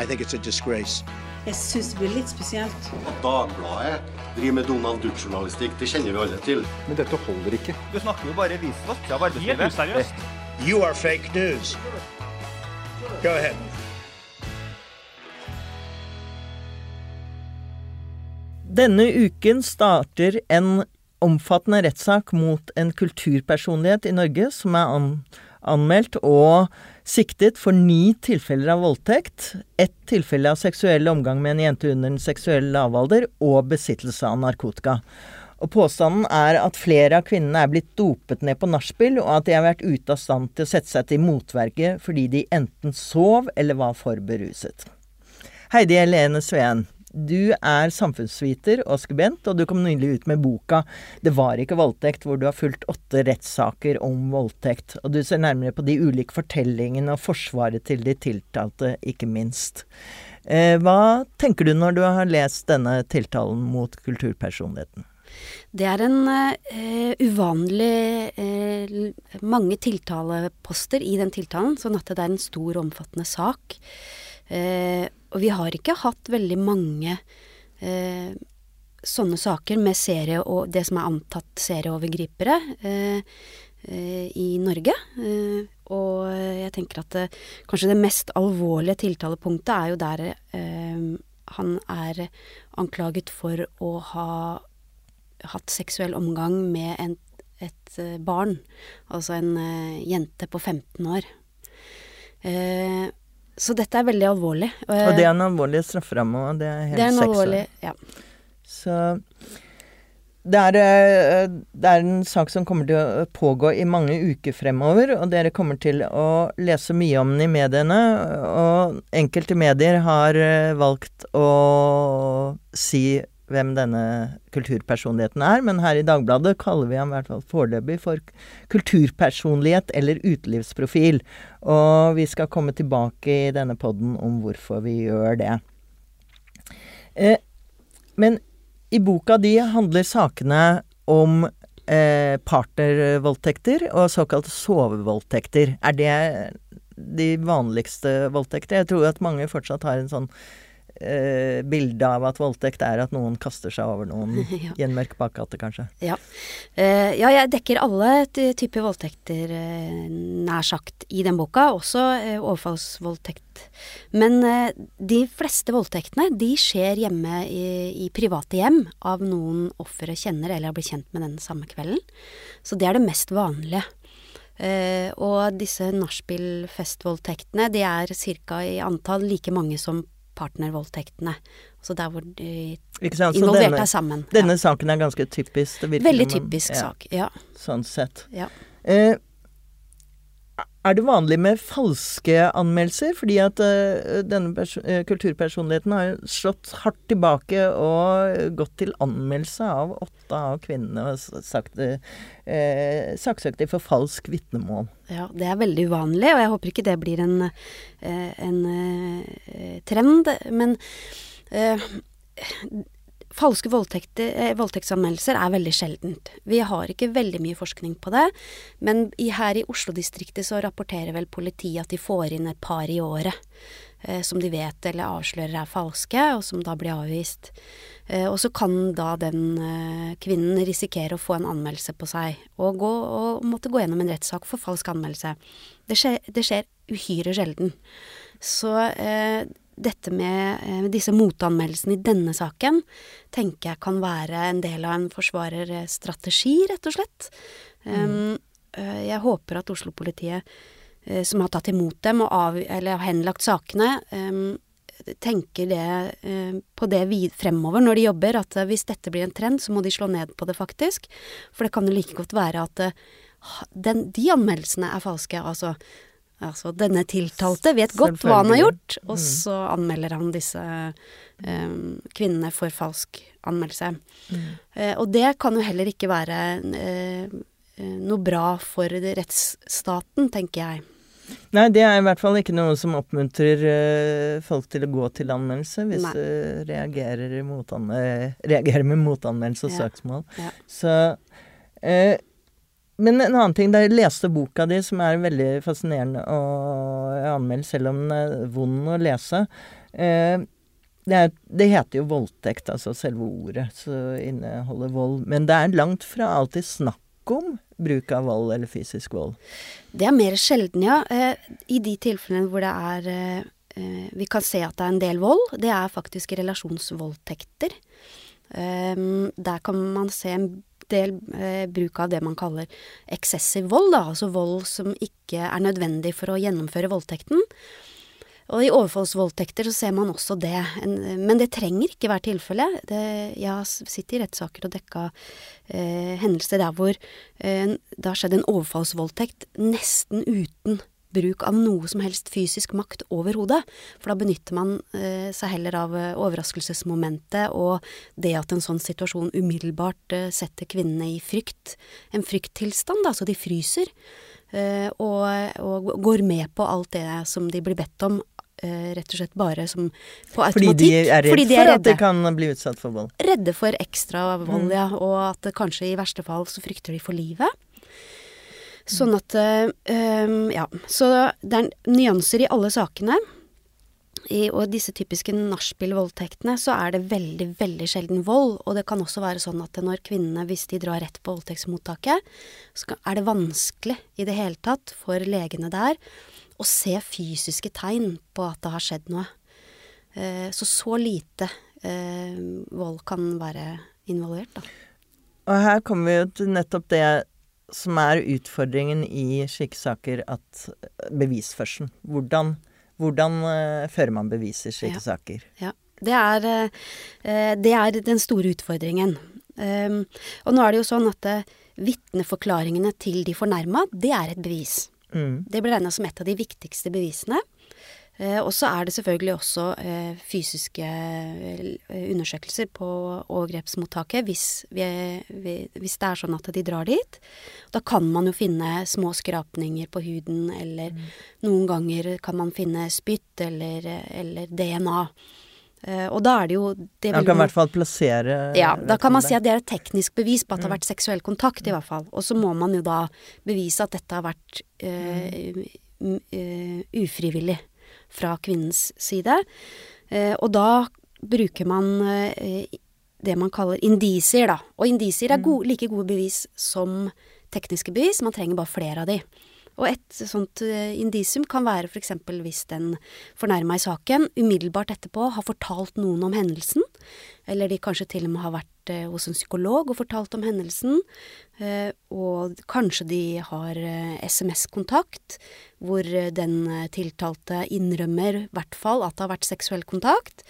Jeg syns det blir litt spesielt. At Dagbladet driver med Donald Duck-journalistikk, det kjenner vi alle til. Men dette holder ikke. Du snakker jo bare visvask av arbeidslivet. Helt useriøst. You are fake news. Go ahead. Denne uken starter en omfattende rettssak mot en kulturpersonlighet i Norge som er an anmeldt og siktet for ni tilfeller av voldtekt, ett tilfelle av seksuell omgang med en jente under den seksuelle lavalder og besittelse av narkotika. Og Påstanden er at flere av kvinnene er blitt dopet ned på nachspiel, og at de har vært ute av stand til å sette seg til motverge fordi de enten sov eller var for beruset. Heidi Helene Sveen, du er samfunnsviter og skribent, og du kom nylig ut med boka 'Det var ikke voldtekt', hvor du har fulgt åtte rettssaker om voldtekt. Og du ser nærmere på de ulike fortellingene og forsvaret til de tiltalte, ikke minst. Eh, hva tenker du når du har lest denne tiltalen mot kulturpersonligheten? Det er en uh, uvanlig uh, mange tiltaleposter i den tiltalen, sånn at det er en stor, omfattende sak. Uh, og vi har ikke hatt veldig mange eh, sånne saker med serie og det som er antatt serieovergripere eh, eh, i Norge. Eh, og jeg tenker at det, kanskje det mest alvorlige tiltalepunktet er jo der eh, han er anklaget for å ha hatt seksuell omgang med en, et eh, barn, altså en jente på 15 år. Eh, så dette er veldig alvorlig. Og det er en alvorlig strafferamme og Det er helt seks alvorlig, ja. Så det er, eh, det er, en sak som kommer til å pågå i mange uker fremover, og dere kommer til å lese mye om den i mediene. Og enkelte medier har eh, valgt å si hvem denne kulturpersonligheten er, men her i Dagbladet kaller vi ham i hvert fall foreløpig for kulturpersonlighet eller utelivsprofil. Og vi skal komme tilbake i denne poden om hvorfor vi gjør det. Eh, men i boka di handler sakene om eh, partnervoldtekter og såkalte sovevoldtekter. Er det de vanligste voldtekter? Jeg tror at mange fortsatt har en sånn eh, bildet av at voldtekt er at noen kaster seg over noen ja. i en mørk bakgate, kanskje. Ja. Eh, ja, jeg dekker alle typer voldtekter, eh, nær sagt, i den boka. Også eh, overfallsvoldtekt. Men eh, de fleste voldtektene, de skjer hjemme i, i private hjem av noen offeret kjenner eller har blitt kjent med den samme kvelden. Så det er det mest vanlige. Uh, og disse nachspiel-festvoldtektene, de er ca. i antall like mange som partnervoldtektene. Altså der hvor de involvert er sammen. Denne ja. saken er ganske typisk? Veldig typisk man, ja, sak, ja. Sånn sett. Ja. Eh, er det vanlig med falske anmeldelser? Fordi at uh, denne uh, kulturpersonligheten har slått hardt tilbake og gått til anmeldelse av åtte av kvinnene og sagt, uh, saksøkt dem for falsk vitnemål. Ja, det er veldig uvanlig, og jeg håper ikke det blir en, en trend. Men Falske eh, voldtektsanmeldelser er veldig sjeldent. Vi har ikke veldig mye forskning på det, men i, her i Oslo-distriktet så rapporterer vel politiet at de får inn et par i året eh, som de vet eller avslører er falske, og som da blir avvist. Eh, og så kan da den eh, kvinnen risikere å få en anmeldelse på seg, og, gå, og måtte gå gjennom en rettssak for falsk anmeldelse. Det skjer, det skjer uhyre sjelden. Så eh, dette med eh, disse motanmeldelsene i denne saken tenker jeg kan være en del av en forsvarerstrategi, rett og slett. Mm. Um, jeg håper at Oslo-politiet, uh, som har tatt imot dem og av, eller har henlagt sakene, tenker det, uh, på det vid fremover når de jobber, at hvis dette blir en trend, så må de slå ned på det faktisk. For det kan jo like godt være at den, de anmeldelsene er falske. Altså Altså, denne tiltalte vet godt hva han har gjort, og mm. så anmelder han disse um, kvinnene for falsk anmeldelse. Mm. Uh, og det kan jo heller ikke være uh, noe bra for rettsstaten, tenker jeg. Nei, det er i hvert fall ikke noe som oppmuntrer uh, folk til å gå til anmeldelse hvis du reagerer, reagerer, med motanmeldelse og ja. søksmål. Ja. Så Men en annen ting, da jeg leste boka di, som er veldig fascinerende å anmelde, selv om den er vond å lese. Eh, det, er, det, heter jo voldtekt, altså selve ordet, som inneholder vold. Men det er langt fra alltid snakk om bruk av vold eller fysisk vold. Det er mer sjelden, ja. Eh, I de tilfellene hvor det er eh, eh, Vi kan se at det er en del vold. Det er faktisk relasjonsvoldtekter. Um, der kan man se en del eh, bruk av det man kaller eksessiv vold, da, altså vold som ikke er nødvendig for å gjennomføre voldtekten. Og i overfallsvoldtekter så ser man også det, en, men det trenger ikke være tilfellet. Jeg har sittet i rettssaker og dekka eh, hendelser der hvor eh, det har skjedd en overfallsvoldtekt nesten uten bruk av noe som helst fysisk makt overhodet. For da benytter man eh, seg heller av eh, overraskelsesmomentet og det at en sånn situasjon umiddelbart eh, setter kvinnene i frykt. En frykttilstand, da, så de fryser. Eh, og, og, går med på alt det som de blir bedt om. Eh, rett og slett bare som på automatikk. Fordi de er redd de er for at de kan bli utsatt for vold? Redde for ekstra vold, mm. ja. Og at kanskje i verste fall så frykter de for livet. Sånn at um, Ja. Så det er nyanser i alle sakene. I, og disse typiske nachspiel-voldtektene, så er det veldig, veldig sjelden vold. Og det kan også være sånn at når kvinnene, hvis de drar rett på voldtektsmottaket, så er det vanskelig i det hele tatt for legene der å se fysiske tegn på at det har skjedd noe. Eh, så så lite eh, vold kan være involvert, da. Og her kommer vi jo til nettopp det som er utfordringen i slike saker, at eh, bevisførselen. Hvordan, hvordan uh, fører man bevis i slike ja. saker? Ja. Det er, uh, det er, den store utfordringen. Um, og nå er det jo sånn at vitneforklaringene til de fornærma, det er et bevis. Mm. Det blir regna som et av de viktigste bevisene. Eh, og så er det selvfølgelig også eh, fysiske eh, undersøkelser på overgrepsmottaket hvis, vi, vi, hvis, det er sånn at de drar dit. Da kan man jo finne små skrapninger på huden, eller mm. noen ganger kan man finne spytt eller, eller DNA. Og da er det jo det Man kan i hvert fall plassere Ja, da kan man si at det er et teknisk bevis på at det har mm. vært seksuell kontakt, i hvert fall. Og så må man jo da bevise at dette har vært uh, uh, ufrivillig fra kvinnens side. Eh, og da bruker man eh, det man kaller indisier, da. Og indisier er mm. gode, like gode bevis som tekniske bevis, man trenger bare flere av de. Og et sånt uh, indisium kan være f.eks. hvis den fornærma i saken umiddelbart etterpå har fortalt noen om hendelsen, eller de kanskje til og med har vært uh, hos en psykolog og fortalt om hendelsen, uh, og kanskje de har SMS-kontakt, hvor den tiltalte innrømmer i hvert fall at det har vært seksuell kontakt.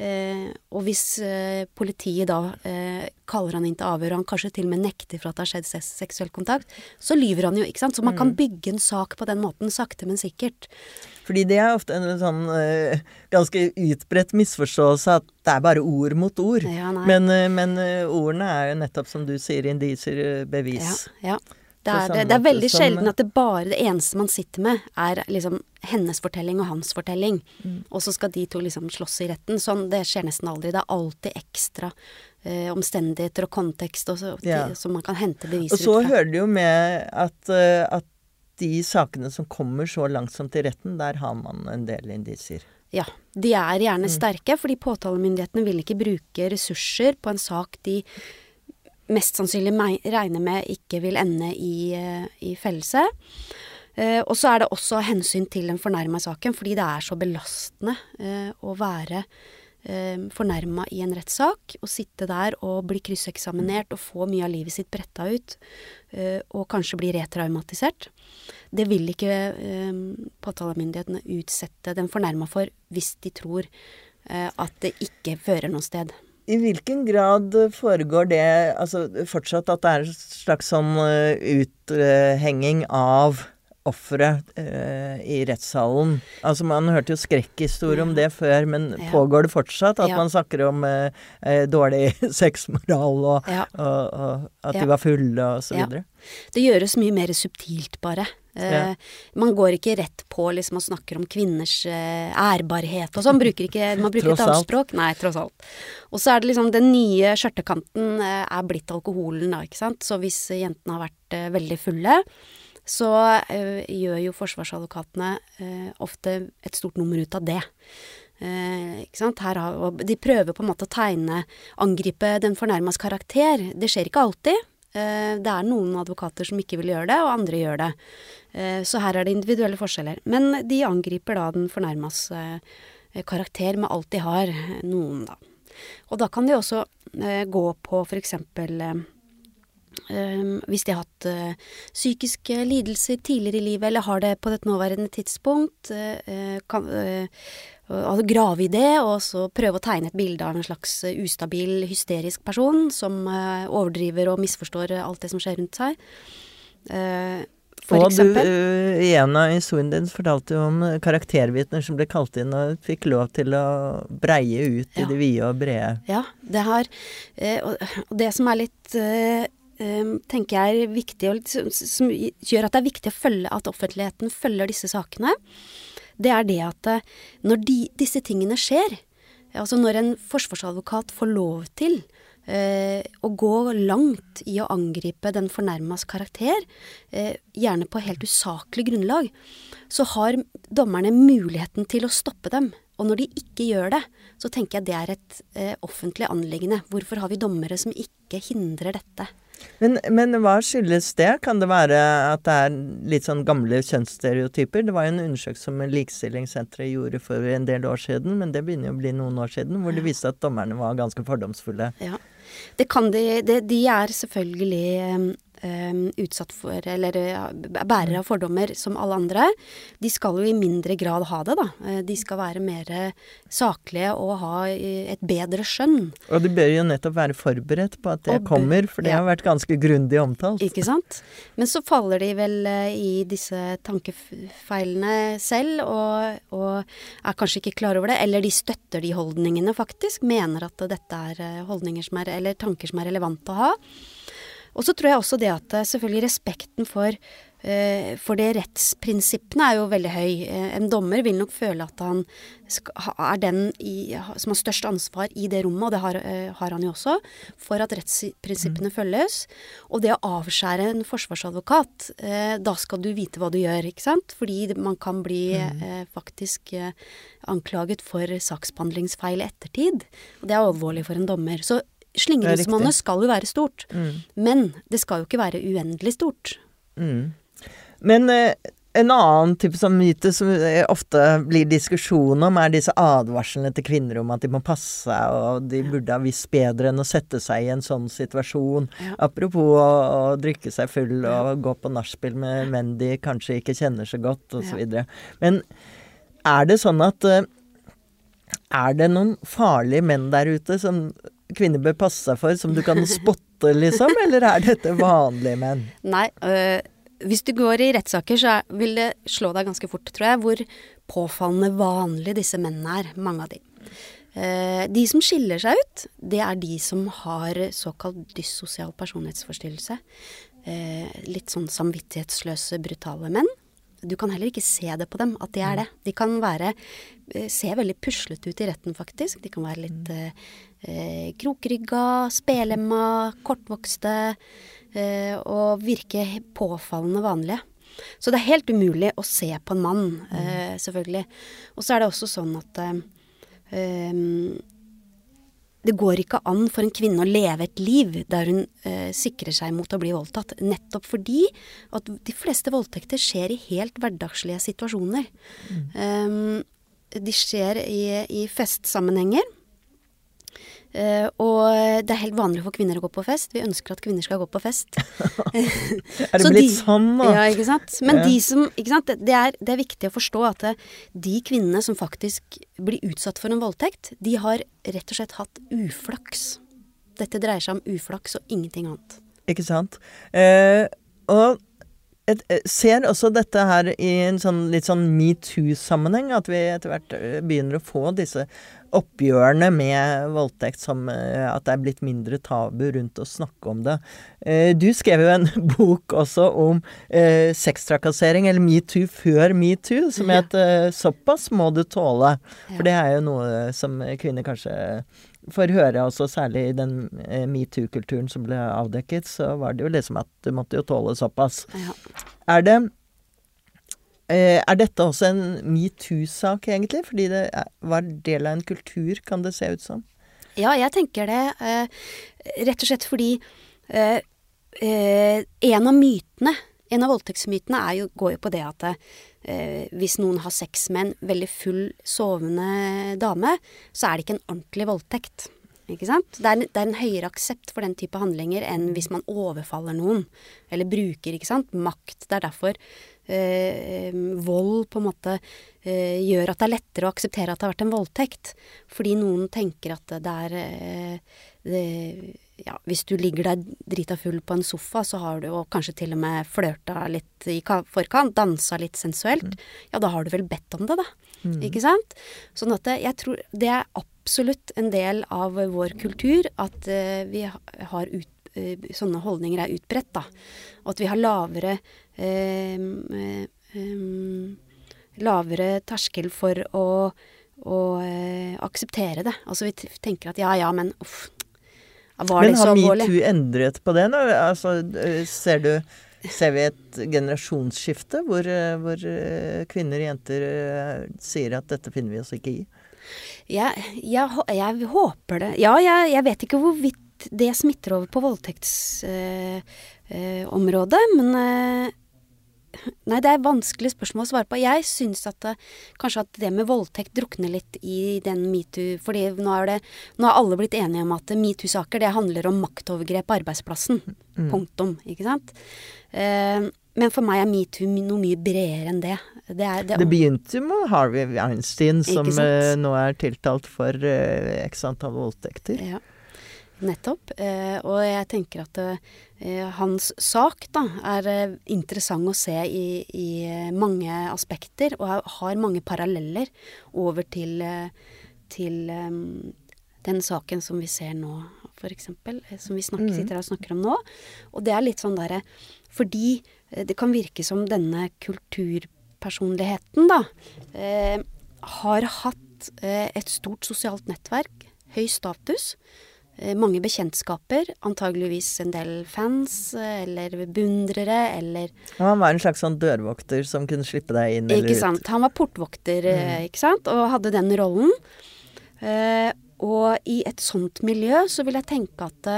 Eh, og hvis eh, politiet da eh, kaller han inn til avhør, og han kanskje til og med nekter for at det har skjedd seksuell kontakt, så lyver han jo, ikke sant. Så man kan mm. bygge en sak på den måten, sakte, men sikkert. Fordi det er ofte en sånn ganske utbredt misforståelse at det er bare ord mot ord. Ja, men, men ordene er jo nettopp, som du sier, indisier, bevis. Ja, ja. Det er, det, det er veldig sjelden at det bare det eneste man sitter med, er liksom hennes fortelling og hans fortelling. Mm. Og så skal de to liksom slåss i retten. Sånn, det skjer nesten aldri. Det er alltid ekstra eh, omstendigheter og kontekst og så, ja. som man kan hente beviser ut fra. Og så hører det jo med at, uh, at de sakene som kommer så langsomt i retten, der har man en del indisier. Ja. De er gjerne mm. sterke, fordi påtalemyndighetene vil ikke bruke ressurser på en sak de mest sannsynlig regner med ikke vil ende i, eh, i fellelse. Eh, og så er det også hensyn til den fornærma saken, fordi det er så belastende eh, å være eh, fornærma i en rettssak. Å sitte der og bli krysseksaminert og få mye av livet sitt bretta ut. Og kanskje bli retraumatisert. Det vil ikke eh, påtalemyndighetene utsette den fornærma for hvis de tror at det ikke fører noe sted. I hvilken grad foregår det altså fortsatt at det er en slags sånn eh, uthenging av offeret uh, i rettssalen? Altså Man hørte jo skrekkhistorier om det før, men ja. pågår det fortsatt? At ja. man snakker om uh, uh, dårlig sexmoral og, ja. og, og, at de var fulle og så videre? Det gjøres mye mer subtilt, bare. Eh, Man går ikke rett på liksom og snakker om kvinners eh, ærbarhet og sånn. Bruker ikke, man bruker Tross et annet språk. Nei, tross alt. Og så er det liksom den nye skjørtekanten eh, er blitt alkoholen, da, ikke sant. Så hvis jentene har vært veldig fulle, så gjør jo forsvarsadvokatene ofte et stort nummer ut av det. Eh, ikke sant? Her har, de prøver på en måte å tegne, angripe den fornærmas karakter. Det skjer ikke alltid. Eh, det er noen advokater som ikke vil gjøre det, og andre gjør det. Eh, så her er det individuelle forskjeller. Men de angriper da den fornærmas eh, karakter med alt de har. Noen, da. Og da kan de også gå på eh, Um, hvis de har hatt psykiske lidelser tidligere i livet, eller har det på et nåværende tidspunkt, kan, og grave i det, og så prøve å tegne et bilde av en slags eh, ustabil, hysterisk person som eh, overdriver og misforstår eh, alt det som skjer rundt seg. For og eksempel. du, i en av historiene dine fortalte jo om karaktervitner som ble kalt inn og fikk lov til å breie ut i det vide og brede. Ja, det har Og det som er litt tenker jeg er viktig, som gjør at det er viktig å følge at offentligheten følger disse sakene, det er det at eh, når de, disse tingene skjer, altså når en forsvarsadvokat får lov til eh, å gå langt i å angripe den fornærmas karakter, eh, gjerne på helt usaklig grunnlag, så har dommerne muligheten til å stoppe dem. Og når de ikke gjør det, så tenker jeg det er et eh, offentlig anliggende. Hvorfor har vi dommere som ikke hindrer dette? Men, men hva skyldes det? Kan det være at det er litt sånn gamle kjønnsstereotyper? Det var jo en undersøkelse som Likestillingssenteret gjorde for en del år siden, men det begynner jo å bli noen år siden, hvor det viste at dommerne var ganske fordomsfulle. Ja. Det kan de, det, de er selvfølgelig em, utsatt for, eller bærere av fordommer som alle andre. De skal jo i mindre grad ha det, da. Eh, De skal være mer saklige og ha eh, et bedre skjønn. Og de bør jo nettopp være forberedt på at det Og kommer, for det ja. har vært ganske grundig omtalt. Ikke sant? Men så faller de vel eh, i disse tankefeilene selv, og, og er kanskje ikke klar over det. Eller de støtter de holdningene, faktisk. Mener at dette er eh, holdninger som er, eller tanker som er relevante å ha. Og så tror jeg også det at eh, selvfølgelig respekten for, eh, for det rettsprinsippene er jo veldig høy. Eh, en dommer vil nok føle at han er den i, som har størst ansvar i det rommet, og det har, har han jo også, for at rettsprinsippene følges. Og det å avskjære en forsvarsadvokat, eh, da skal du vite hva du gjør, ikke sant? Fordi man kan bli eh, faktisk anklaget for saksbehandlingsfeil i ettertid. Og det er alvorlig for en dommer. Så slingringsmonnet skal jo være stort. Men det skal jo ikke være uendelig stort. Men eh, en annen type som myte som eh, ofte blir diskusjon om, er disse advarslene til kvinner om at de må passe seg, og de burde ha visst bedre enn å sette seg i en sånn situasjon. Ja. Apropos å, å drikke seg full og gå på nachspiel med menn de kanskje ikke kjenner så godt, osv. videre Men er det sånn at eh, Er det noen farlige menn der ute som kvinner bør passe seg for, som du kan spotte, liksom? Eller er dette vanlige menn? Nei, øh, hvis du går i rettssaker, så vil det slå deg ganske fort, tror jeg, hvor påfallende vanlige disse mennene er. Mange av de. Uh, de som skiller seg ut, det er de som har såkalt dyssosial personlighetsforstyrrelse. Uh, litt sånn samvittighetsløse, brutale menn. Du kan heller ikke se det på dem at de er det. De kan være eh, se veldig puslete ut i retten, faktisk. De kan være litt eh, eh, krokrygga, spelemma, kortvokste eh, og virke påfallende vanlige. Så det er helt umulig å se på en mann, eh, selvfølgelig. Og så er det også sånn at eh, em, det går ikke an for en kvinne å leve et liv der hun eh, sikrer seg mot å bli voldtatt. Nettopp fordi at de fleste voldtekter skjer i helt hverdagslige situasjoner. Em, de skjer i, i festsammenhenger. Eh, og det er helt vanlig for kvinner å gå på fest. Vi ønsker at kvinner skal gå på fest. Er det blitt sånn, da? Ja, ikke sant. Men Ja. de som ikke sant? Det, er, det er viktig å forstå at det, de kvinnene som faktisk blir utsatt for en voldtekt, de har rett og slett hatt uflaks. Dette dreier seg om uflaks og ingenting annet. Ikke sant? Eh, og et, eh, ser også dette her i en sånn litt sånn metoo-sammenheng, at vi etter hvert eh, begynner å få disse oppgjørene med voldtekt som eh, at det er blitt mindre tabu rundt å snakke om det. Du skrev jo en bok også om eh, sextrakassering, eller metoo før metoo, som het 'Såpass må du tåle'. For det er jo noe som kvinner kanskje får høre også, særlig i den eh, metoo-kulturen som ble avdekket, så var det jo liksom at du måtte jo tåle såpass. Ja. Er det eh, er dette også en metoo-sak, egentlig? Fordi det var del av en kultur, kan det se ut som? Ja, jeg tenker det. Eh, rett og slett fordi eh, eh, en av mytene, en av voldtektsmytene, jo, går jo på det at eh, hvis noen har sex med en veldig full, sovende dame, så er det ikke en ordentlig voldtekt. Ikke sant? Det er, det er, en høyere aksept for den type handlinger enn hvis man overfaller noen. Eller bruker ikke sant, makt. Det er derfor eh, vold på en måte eh, gjør at det er lettere å akseptere at det har vært en voldtekt. Fordi noen tenker at det er eh, det, ja, hvis du ligger der drita full på en sofa, så har du og kanskje til og med flørta litt i forkant, dansa litt sensuelt, mm. ja, da har du vel bedt om det, da. Mm. Ikke sant? Sånn at jeg tror det er absolutt en del av vår kultur at uh, vi har ut, uh, sånne holdninger er utbredt, da. Og at vi har lavere uh, um, lavere terskel for å, å akseptere det. Altså vi tenker at ja ja, men uff var Men har metoo endret på det nå? Altså, ser du Ser vi et generasjonsskifte hvor, hvor kvinner og jenter eh, sier at dette finner vi oss ikke i? Jeg, jeg, jeg håper det. Ja, jeg, jeg, vet ikke hvorvidt det smitter over på voldtektsområdet, øh, øh, men øh, Nei, det er vanskelig spørsmål å svare på. Jeg syns at det, kanskje at det med voldtekt drukner litt i den metoo Fordi nå, er det, nå har alle blitt enige om at metoo-saker det handler om maktovergrep på arbeidsplassen. Mm. Punktum. Ikke sant? Uh, men for meg er metoo noe mye bredere enn det. Det, er, det, det begynte med Harvey Weinstein, som uh, nå er tiltalt for uh, x antall voldtekter. Ja. Nettopp. Eh, og jeg tenker at eh, hans sak da, er eh, interessant å se i, i, mange aspekter, og har mange paralleller over til, til den saken som vi ser nå, f.eks. Som vi snakker, mm. sitter her og snakker om nå. Og det er litt sånn derre Fordi det kan virke som denne kulturpersonligheten, da, eh, har hatt et stort sosialt nettverk, høy status mange bekjentskaper, antageligvis en del fans eller beundrere eller Han var en slags sånn dørvokter som kunne slippe deg inn eller ut? Ikke sant. Han var portvokter, eh, mm. ikke sant, og hadde den rollen. Eh, og i et sånt miljø så vil jeg tenke at,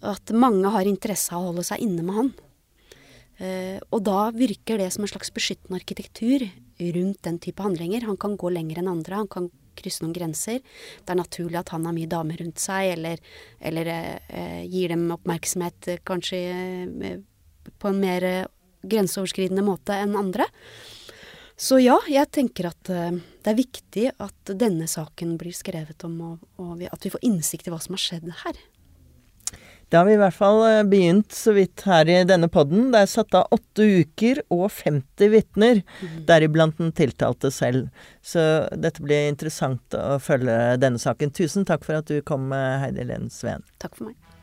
at mange har interesse av å holde seg inne med han. og da virker det som en slags beskyttende arkitektur rundt den type handlinger. Han kan gå lenger enn andre. Han kan krysse noen grenser. Det er naturlig at han har mye damer rundt seg, eller, eller eh, gir dem oppmerksomhet eh, kanskje eh, på en mer eh, grenseoverskridende måte enn andre. Så ja, jeg tenker at eh, det er viktig at denne saken blir skrevet om, og, og at vi får innsikt i hva som har skjedd her. Da har vi i hvert fall eh, begynt så vidt her i denne podden. Det er satt av åtte uker og 50 vitner, mm. deriblant den tiltalte selv. Så dette blir interessant å følge denne saken. Tusen takk for at du kom, Heidi Len Sveen. Takk for meg.